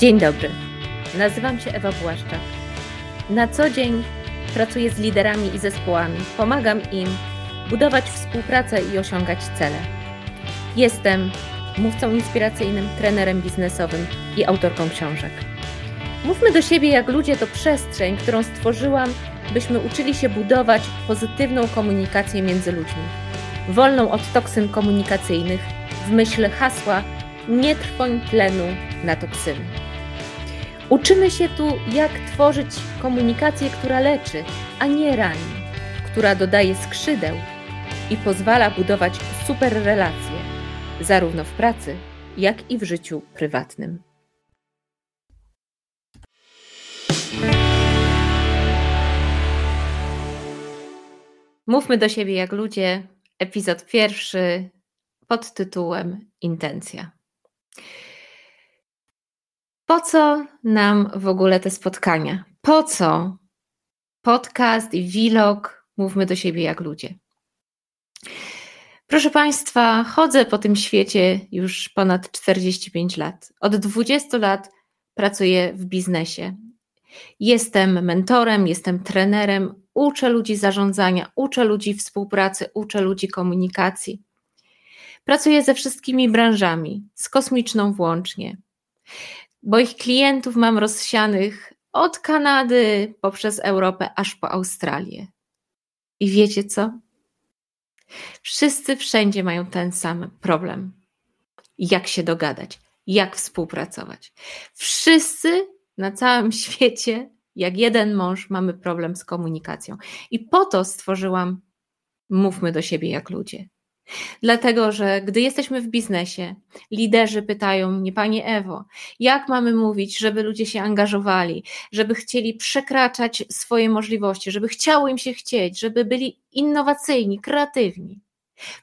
Dzień dobry. Nazywam się Ewa Błaszczak. Na co dzień pracuję z liderami i zespołami, pomagam im budować współpracę i osiągać cele. Jestem mówcą inspiracyjnym, trenerem biznesowym i autorką książek. Mówmy do siebie jak ludzie to przestrzeń, którą stworzyłam, byśmy uczyli się budować pozytywną komunikację między ludźmi, wolną od toksyn komunikacyjnych, w myśl hasła nie trwoń tlenu na toksyny. Uczymy się tu, jak tworzyć komunikację, która leczy, a nie rani, która dodaje skrzydeł i pozwala budować super relacje, zarówno w pracy, jak i w życiu prywatnym. Mówmy do siebie jak ludzie. Epizod pierwszy pod tytułem Intencja. Po co nam w ogóle te spotkania? Po co podcast i vlog? Mówmy do siebie jak ludzie. Proszę Państwa, chodzę po tym świecie już ponad 45 lat. Od 20 lat pracuję w biznesie. Jestem mentorem, jestem trenerem, uczę ludzi zarządzania, uczę ludzi współpracy, uczę ludzi komunikacji. Pracuję ze wszystkimi branżami, z kosmiczną włącznie. Moich klientów mam rozsianych od Kanady poprzez Europę aż po Australię. I wiecie co? Wszyscy wszędzie mają ten sam problem. Jak się dogadać, jak współpracować. Wszyscy na całym świecie, jak jeden mąż, mamy problem z komunikacją. I po to stworzyłam Mówmy do siebie jak ludzie. Dlatego, że gdy jesteśmy w biznesie, liderzy pytają mnie, Pani Ewo, jak mamy mówić, żeby ludzie się angażowali, żeby chcieli przekraczać swoje możliwości, żeby chciało im się chcieć, żeby byli innowacyjni, kreatywni.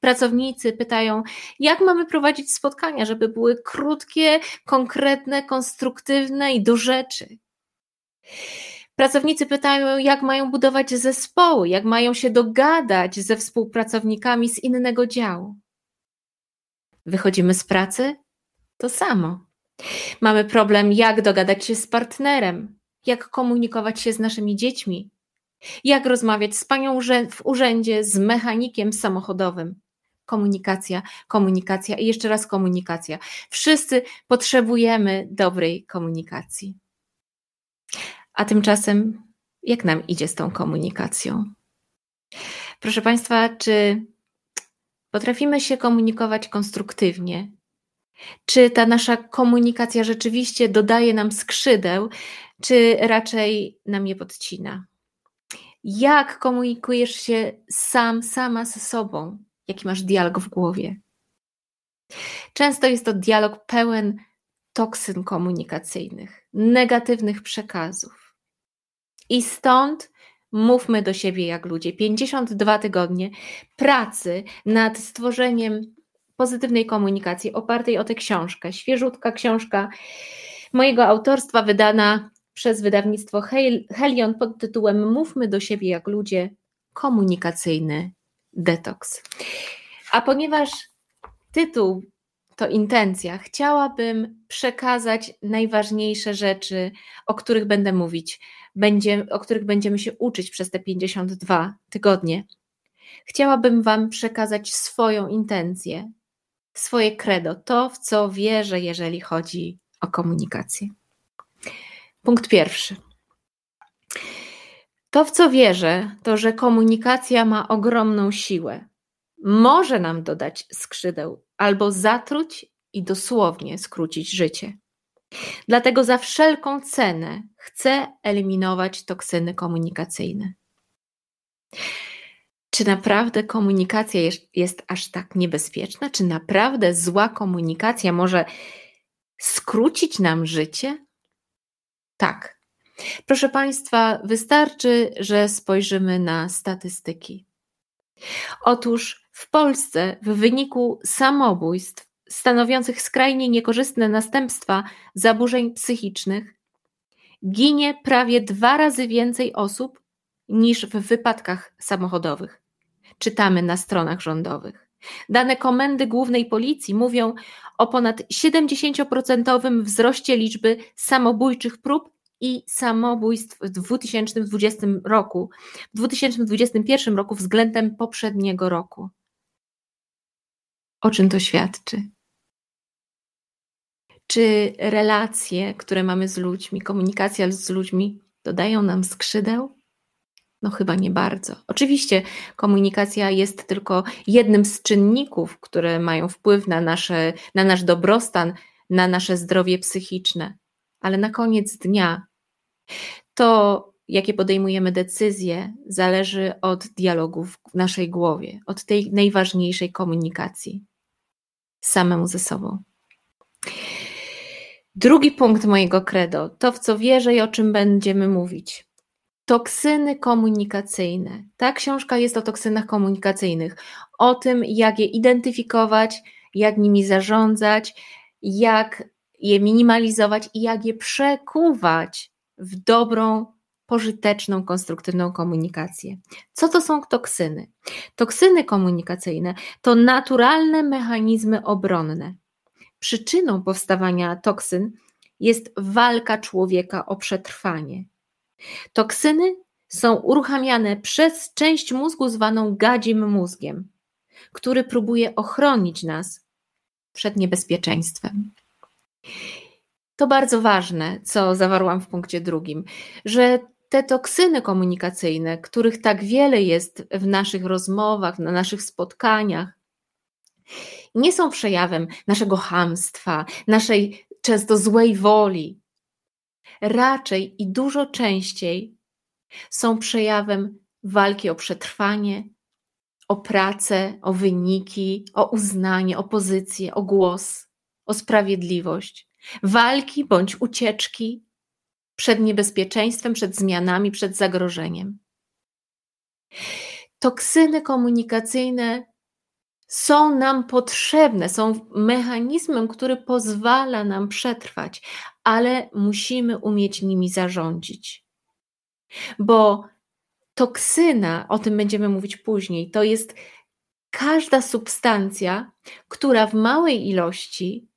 Pracownicy pytają, jak mamy prowadzić spotkania, żeby były krótkie, konkretne, konstruktywne i do rzeczy. Pracownicy pytają, jak mają budować zespoły, jak mają się dogadać ze współpracownikami z innego działu. Wychodzimy z pracy? To samo. Mamy problem, jak dogadać się z partnerem, jak komunikować się z naszymi dziećmi, jak rozmawiać z panią w urzędzie, z mechanikiem samochodowym. Komunikacja, komunikacja i jeszcze raz komunikacja. Wszyscy potrzebujemy dobrej komunikacji. A tymczasem, jak nam idzie z tą komunikacją? Proszę Państwa, czy potrafimy się komunikować konstruktywnie? Czy ta nasza komunikacja rzeczywiście dodaje nam skrzydeł, czy raczej nam je podcina? Jak komunikujesz się sam, sama ze sobą? Jaki masz dialog w głowie? Często jest to dialog pełen toksyn komunikacyjnych, negatywnych przekazów. I stąd mówmy do siebie jak ludzie. 52 tygodnie pracy nad stworzeniem pozytywnej komunikacji opartej o tę książkę. Świeżutka książka mojego autorstwa, wydana przez wydawnictwo Helion pod tytułem Mówmy do siebie jak ludzie komunikacyjny detoks. A ponieważ tytuł to intencja, chciałabym przekazać najważniejsze rzeczy, o których będę mówić będzie, o których będziemy się uczyć przez te 52 tygodnie, chciałabym Wam przekazać swoją intencję, swoje credo, to w co wierzę, jeżeli chodzi o komunikację. Punkt pierwszy. To, w co wierzę, to, że komunikacja ma ogromną siłę. Może nam dodać skrzydeł albo zatruć i dosłownie skrócić życie. Dlatego za wszelką cenę chcę eliminować toksyny komunikacyjne. Czy naprawdę komunikacja jest, jest, aż tak niebezpieczna? Czy naprawdę zła komunikacja może skrócić nam życie? Tak. Proszę Państwa, wystarczy, że spojrzymy na statystyki. Otóż w Polsce w wyniku samobójstw stanowiących skrajnie niekorzystne następstwa zaburzeń psychicznych ginie prawie dwa razy więcej osób niż w wypadkach samochodowych. Czytamy na stronach rządowych. Dane Komendy Głównej Policji mówią o ponad 70% wzroście liczby samobójczych prób i samobójstw w 2020 roku, w 2021 roku względem poprzedniego roku. O czym to świadczy? Czy relacje, które mamy z ludźmi, komunikacja z ludźmi dodają nam skrzydeł? No chyba nie bardzo. Oczywiście komunikacja jest tylko jednym z czynników, które mają wpływ na, nasze, na nasz dobrostan, na nasze zdrowie psychiczne, ale na koniec dnia to, jakie podejmujemy decyzje, zależy od dialogu w naszej głowie, od tej najważniejszej komunikacji samemu ze sobą. Drugi punkt mojego credo, to w co wierzę i o czym będziemy mówić. Toksyny komunikacyjne. Ta książka jest o toksynach komunikacyjnych, o tym, jak je identyfikować, jak nimi zarządzać, jak je minimalizować i jak je przekuwać w dobrą, pożyteczną, konstruktywną komunikację. Co to są toksyny? Toksyny komunikacyjne to naturalne mechanizmy obronne. Przyczyną powstawania toksyn jest walka człowieka o przetrwanie. Toksyny są uruchamiane przez część mózgu zwaną gadzim mózgiem, który próbuje ochronić nas przed niebezpieczeństwem. To bardzo ważne, co zawarłam w punkcie drugim, że te toksyny komunikacyjne, których tak wiele jest w naszych rozmowach, na naszych spotkaniach, nie są przejawem naszego hamstwa, naszej często złej woli. Raczej i dużo częściej są przejawem walki o przetrwanie, o pracę, o wyniki, o uznanie, o pozycję, o głos, o sprawiedliwość, walki bądź ucieczki przed niebezpieczeństwem, przed zmianami, przed zagrożeniem. Toksyny komunikacyjne są nam potrzebne, są mechanizmem, który pozwala nam przetrwać, ale musimy umieć nimi zarządzić. Bo toksyna, o tym będziemy mówić później, to jest każda substancja, która w małej ilości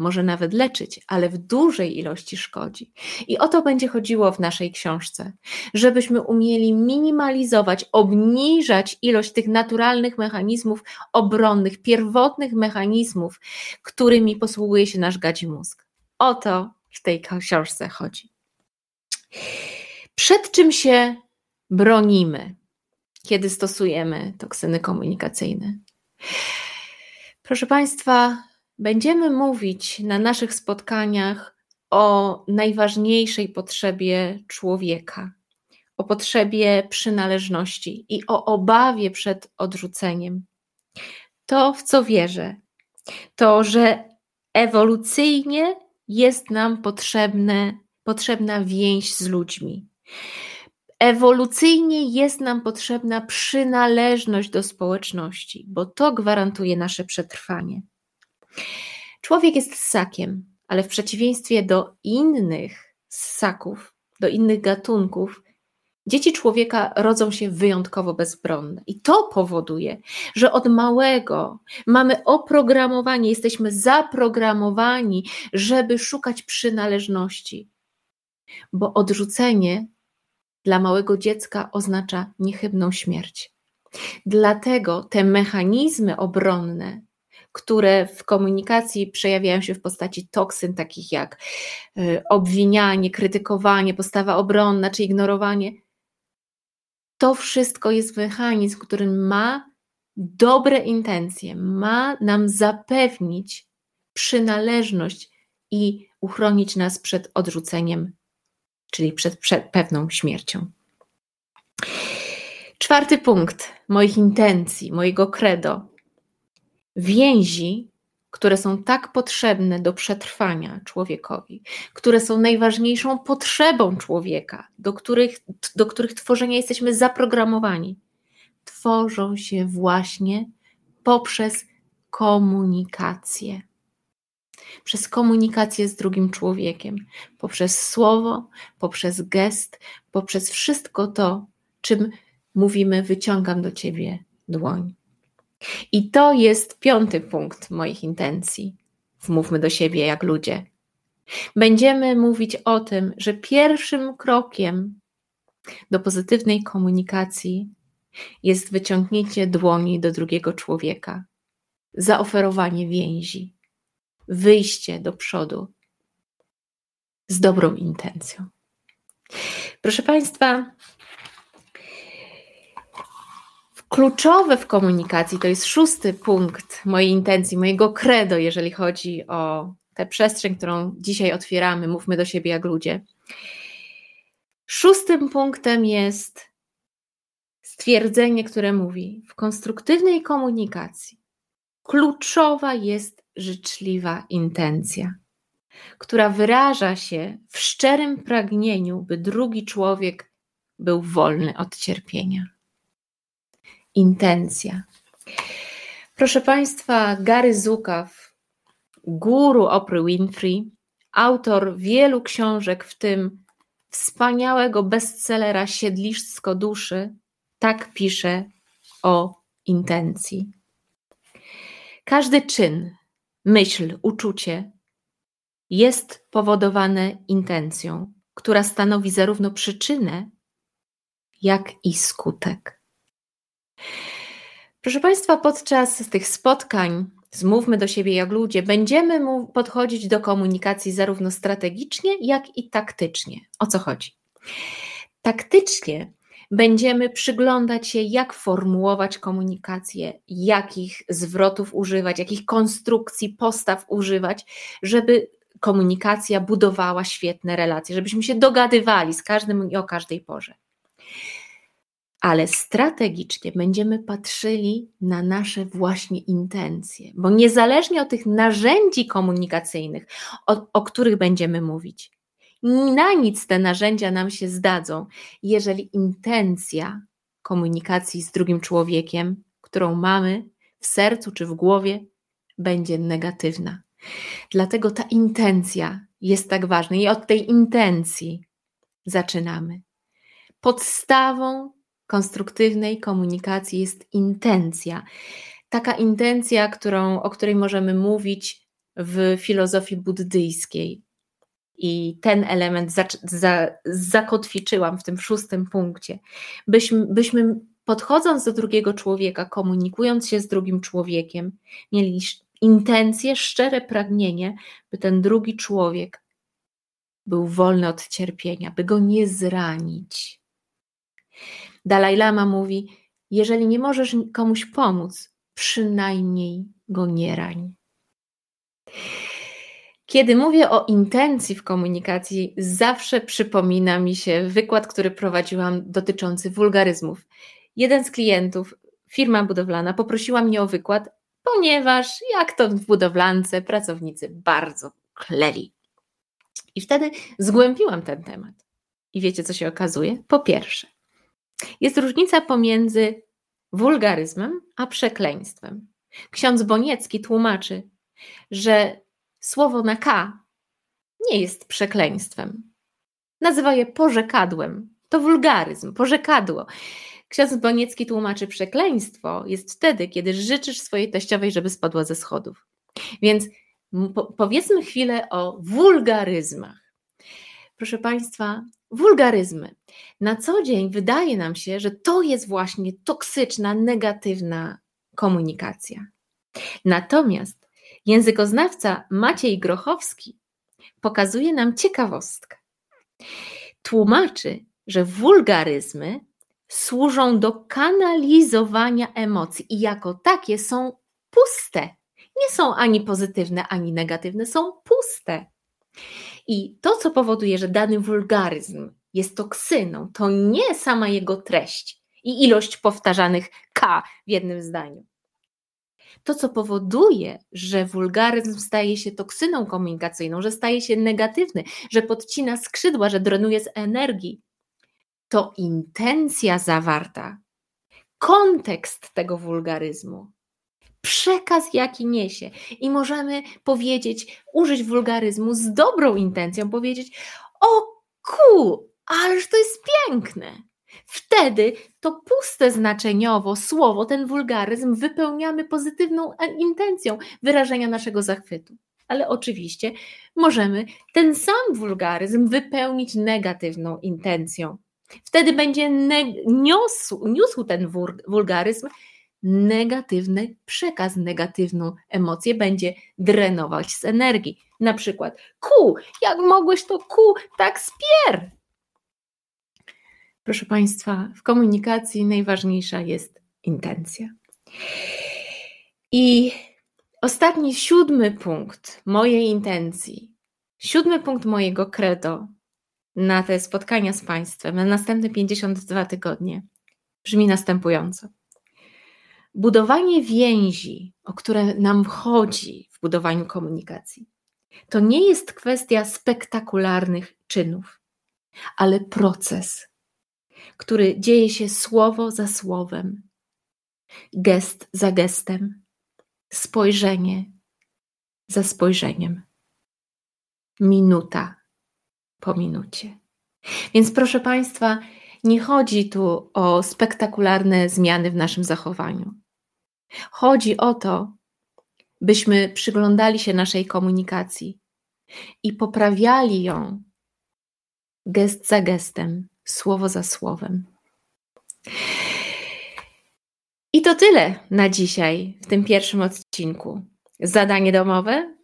może nawet leczyć, ale w dużej ilości szkodzi. I o to będzie chodziło w naszej książce, żebyśmy umieli minimalizować, obniżać ilość tych naturalnych mechanizmów obronnych, pierwotnych mechanizmów, którymi posługuje się nasz gadzi mózg. O to w tej książce chodzi. Przed czym się bronimy, kiedy stosujemy toksyny komunikacyjne? Proszę Państwa, Będziemy mówić na naszych spotkaniach o najważniejszej potrzebie człowieka, o potrzebie przynależności i o obawie przed odrzuceniem. To, w co wierzę, to, że ewolucyjnie jest nam potrzebne, potrzebna więź z ludźmi. Ewolucyjnie jest nam potrzebna przynależność do społeczności, bo to gwarantuje nasze przetrwanie. Człowiek jest ssakiem, ale w przeciwieństwie do innych ssaków, do innych gatunków, dzieci człowieka rodzą się wyjątkowo bezbronne. I to powoduje, że od małego mamy oprogramowanie, jesteśmy zaprogramowani, żeby szukać przynależności. Bo odrzucenie dla małego dziecka oznacza niechybną śmierć. Dlatego te mechanizmy obronne które w komunikacji przejawiają się w postaci toksyn, takich jak y, obwinianie, krytykowanie, postawa obronna czy ignorowanie. To wszystko jest mechanizm, który ma dobre intencje, ma nam zapewnić przynależność i uchronić nas przed odrzuceniem, czyli przed, przed pewną śmiercią. Czwarty punkt moich intencji, mojego credo więzi, które są tak potrzebne do przetrwania człowiekowi, które są najważniejszą potrzebą człowieka, do których, do których tworzenia jesteśmy zaprogramowani, tworzą się właśnie poprzez komunikację. przez komunikację z drugim człowiekiem, poprzez słowo, poprzez gest, poprzez wszystko to, czym mówimy: Wyciągam do ciebie dłoń. I to jest piąty punkt moich intencji. Wmówmy do siebie jak ludzie. Będziemy mówić o tym, że pierwszym krokiem do pozytywnej komunikacji jest wyciągnięcie dłoni do drugiego człowieka, zaoferowanie więzi, wyjście do przodu z dobrą intencją. Proszę Państwa, kluczowe w komunikacji to jest szósty punkt mojej intencji, mojego credo, jeżeli chodzi o tę przestrzeń, którą dzisiaj otwieramy. Mówmy do siebie jak ludzie. Szóstym punktem jest stwierdzenie, które mówi: w konstruktywnej komunikacji kluczowa jest życzliwa intencja, która wyraża się w szczerym pragnieniu, by drugi człowiek był wolny od cierpienia. Intencja. Proszę Państwa, Gary Zukaw, guru Oprah Winfrey, autor wielu książek, w tym wspaniałego bestsellera Siedlisko duszy, tak pisze o intencji. Każdy czyn, myśl, uczucie jest powodowane intencją, która stanowi zarówno przyczynę, jak i skutek. Proszę Państwa, podczas tych spotkań, zmówmy do siebie jak ludzie, będziemy podchodzić do komunikacji zarówno strategicznie, jak i taktycznie. O co chodzi? Taktycznie będziemy przyglądać się, jak formułować komunikację, jakich zwrotów używać, jakich konstrukcji, postaw używać, żeby komunikacja budowała świetne relacje, żebyśmy się dogadywali z każdym i o każdej porze. Ale strategicznie będziemy patrzyli na nasze właśnie intencje, bo niezależnie od tych narzędzi komunikacyjnych, o, o których będziemy mówić, na nic te narzędzia nam się zdadzą, jeżeli intencja komunikacji z drugim człowiekiem, którą mamy w sercu czy w głowie, będzie negatywna. Dlatego ta intencja jest tak ważna i od tej intencji zaczynamy. Podstawą konstruktywnej komunikacji jest intencja. Taka intencja, którą, o której możemy mówić w filozofii buddyjskiej, i ten element za, za, zakotwiczyłam w tym szóstym punkcie, byśmy, byśmy podchodząc do drugiego człowieka, komunikując się z drugim człowiekiem, mieli intencje, szczere pragnienie, by ten drugi człowiek był wolny od cierpienia, by go nie zranić. Dalaj Lama mówi: Jeżeli nie możesz komuś pomóc, przynajmniej go nie rań. Kiedy mówię o intencji w komunikacji, zawsze przypomina mi się wykład, który prowadziłam dotyczący wulgaryzmów. Jeden z klientów, firma budowlana, poprosiła mnie o wykład, ponieważ jak to w budowlance pracownicy bardzo kleli. I wtedy zgłębiłam ten temat. I wiecie, co się okazuje? Po pierwsze, jest różnica pomiędzy wulgaryzmem a przekleństwem. Ksiądz Boniecki tłumaczy, że Słowo na K nie jest przekleństwem. Nazywa je porzekadłem. To wulgaryzm, porzekadło. Ksiądz Boniecki tłumaczy przekleństwo jest wtedy, kiedy życzysz swojej teściowej, żeby spadła ze schodów. Więc po powiedzmy chwilę o wulgaryzmach. Proszę Państwa, wulgaryzmy. Na co dzień wydaje nam się, że to jest właśnie toksyczna, negatywna komunikacja. Natomiast Językoznawca Maciej Grochowski pokazuje nam ciekawostkę. Tłumaczy, że wulgaryzmy służą do kanalizowania emocji i jako takie są puste. Nie są ani pozytywne, ani negatywne, są puste. I to, co powoduje, że dany wulgaryzm jest toksyną, to nie sama jego treść i ilość powtarzanych K w jednym zdaniu, to, co powoduje, że wulgaryzm staje się toksyną komunikacyjną, że staje się negatywny, że podcina skrzydła, że drenuje z energii, to intencja zawarta, kontekst tego wulgaryzmu, przekaz, jaki niesie. I możemy powiedzieć, użyć wulgaryzmu z dobrą intencją, powiedzieć: O ku, ależ to jest piękne. Wtedy to puste znaczeniowo słowo, ten wulgaryzm wypełniamy pozytywną intencją wyrażenia naszego zachwytu. Ale oczywiście możemy ten sam wulgaryzm wypełnić negatywną intencją. Wtedy będzie niósł, niósł ten wulgaryzm negatywny przekaz, negatywną emocję, będzie drenować z energii. Na przykład, ku, jak mogłeś to ku tak spier? Proszę Państwa, w komunikacji najważniejsza jest intencja. I ostatni, siódmy punkt mojej intencji, siódmy punkt mojego credo na te spotkania z Państwem, na następne 52 tygodnie, brzmi następująco. Budowanie więzi, o które nam chodzi w budowaniu komunikacji, to nie jest kwestia spektakularnych czynów, ale proces, który dzieje się słowo za słowem, gest za gestem, spojrzenie za spojrzeniem, minuta po minucie. Więc proszę Państwa, nie chodzi tu o spektakularne zmiany w naszym zachowaniu. Chodzi o to, byśmy przyglądali się naszej komunikacji i poprawiali ją gest za gestem, słowo za słowem. I to tyle na dzisiaj w tym pierwszym odcinku. Zadanie domowe?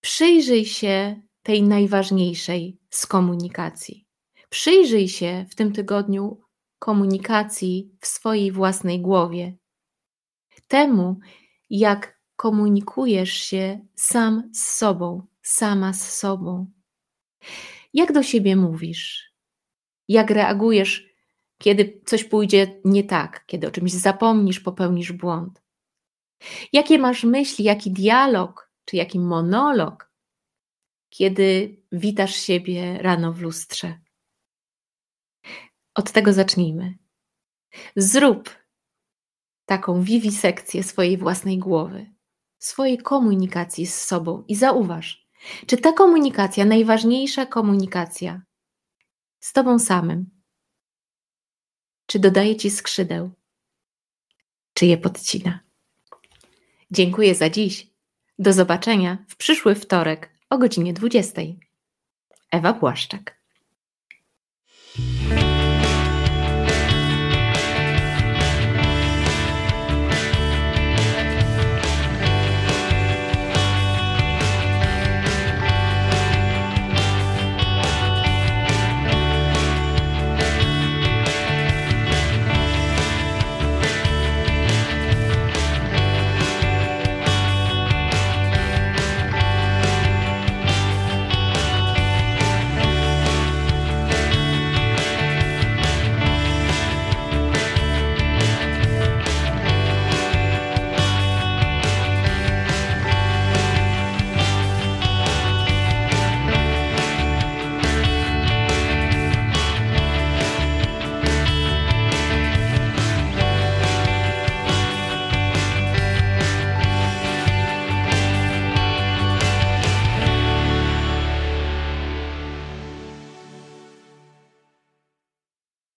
Przyjrzyj się tej najważniejszej z komunikacji. Przyjrzyj się w tym tygodniu komunikacji w swojej własnej głowie. Temu, jak komunikujesz się sam z sobą, sama z sobą. Jak do siebie mówisz? Jak reagujesz, kiedy coś pójdzie nie tak, kiedy o czymś zapomnisz, popełnisz błąd? Jakie masz myśli, jaki dialog, czy jaki monolog, kiedy witasz siebie rano w lustrze? Od tego zacznijmy. Zrób taką wiwisekcję swojej własnej głowy, swojej komunikacji z sobą i zauważ, czy ta komunikacja, najważniejsza komunikacja z Tobą samym, czy dodaje Ci skrzydeł, czy je podcina. Dziękuję za dziś. Do zobaczenia w przyszły wtorek o godzinie 20. Ewa Błaszczak.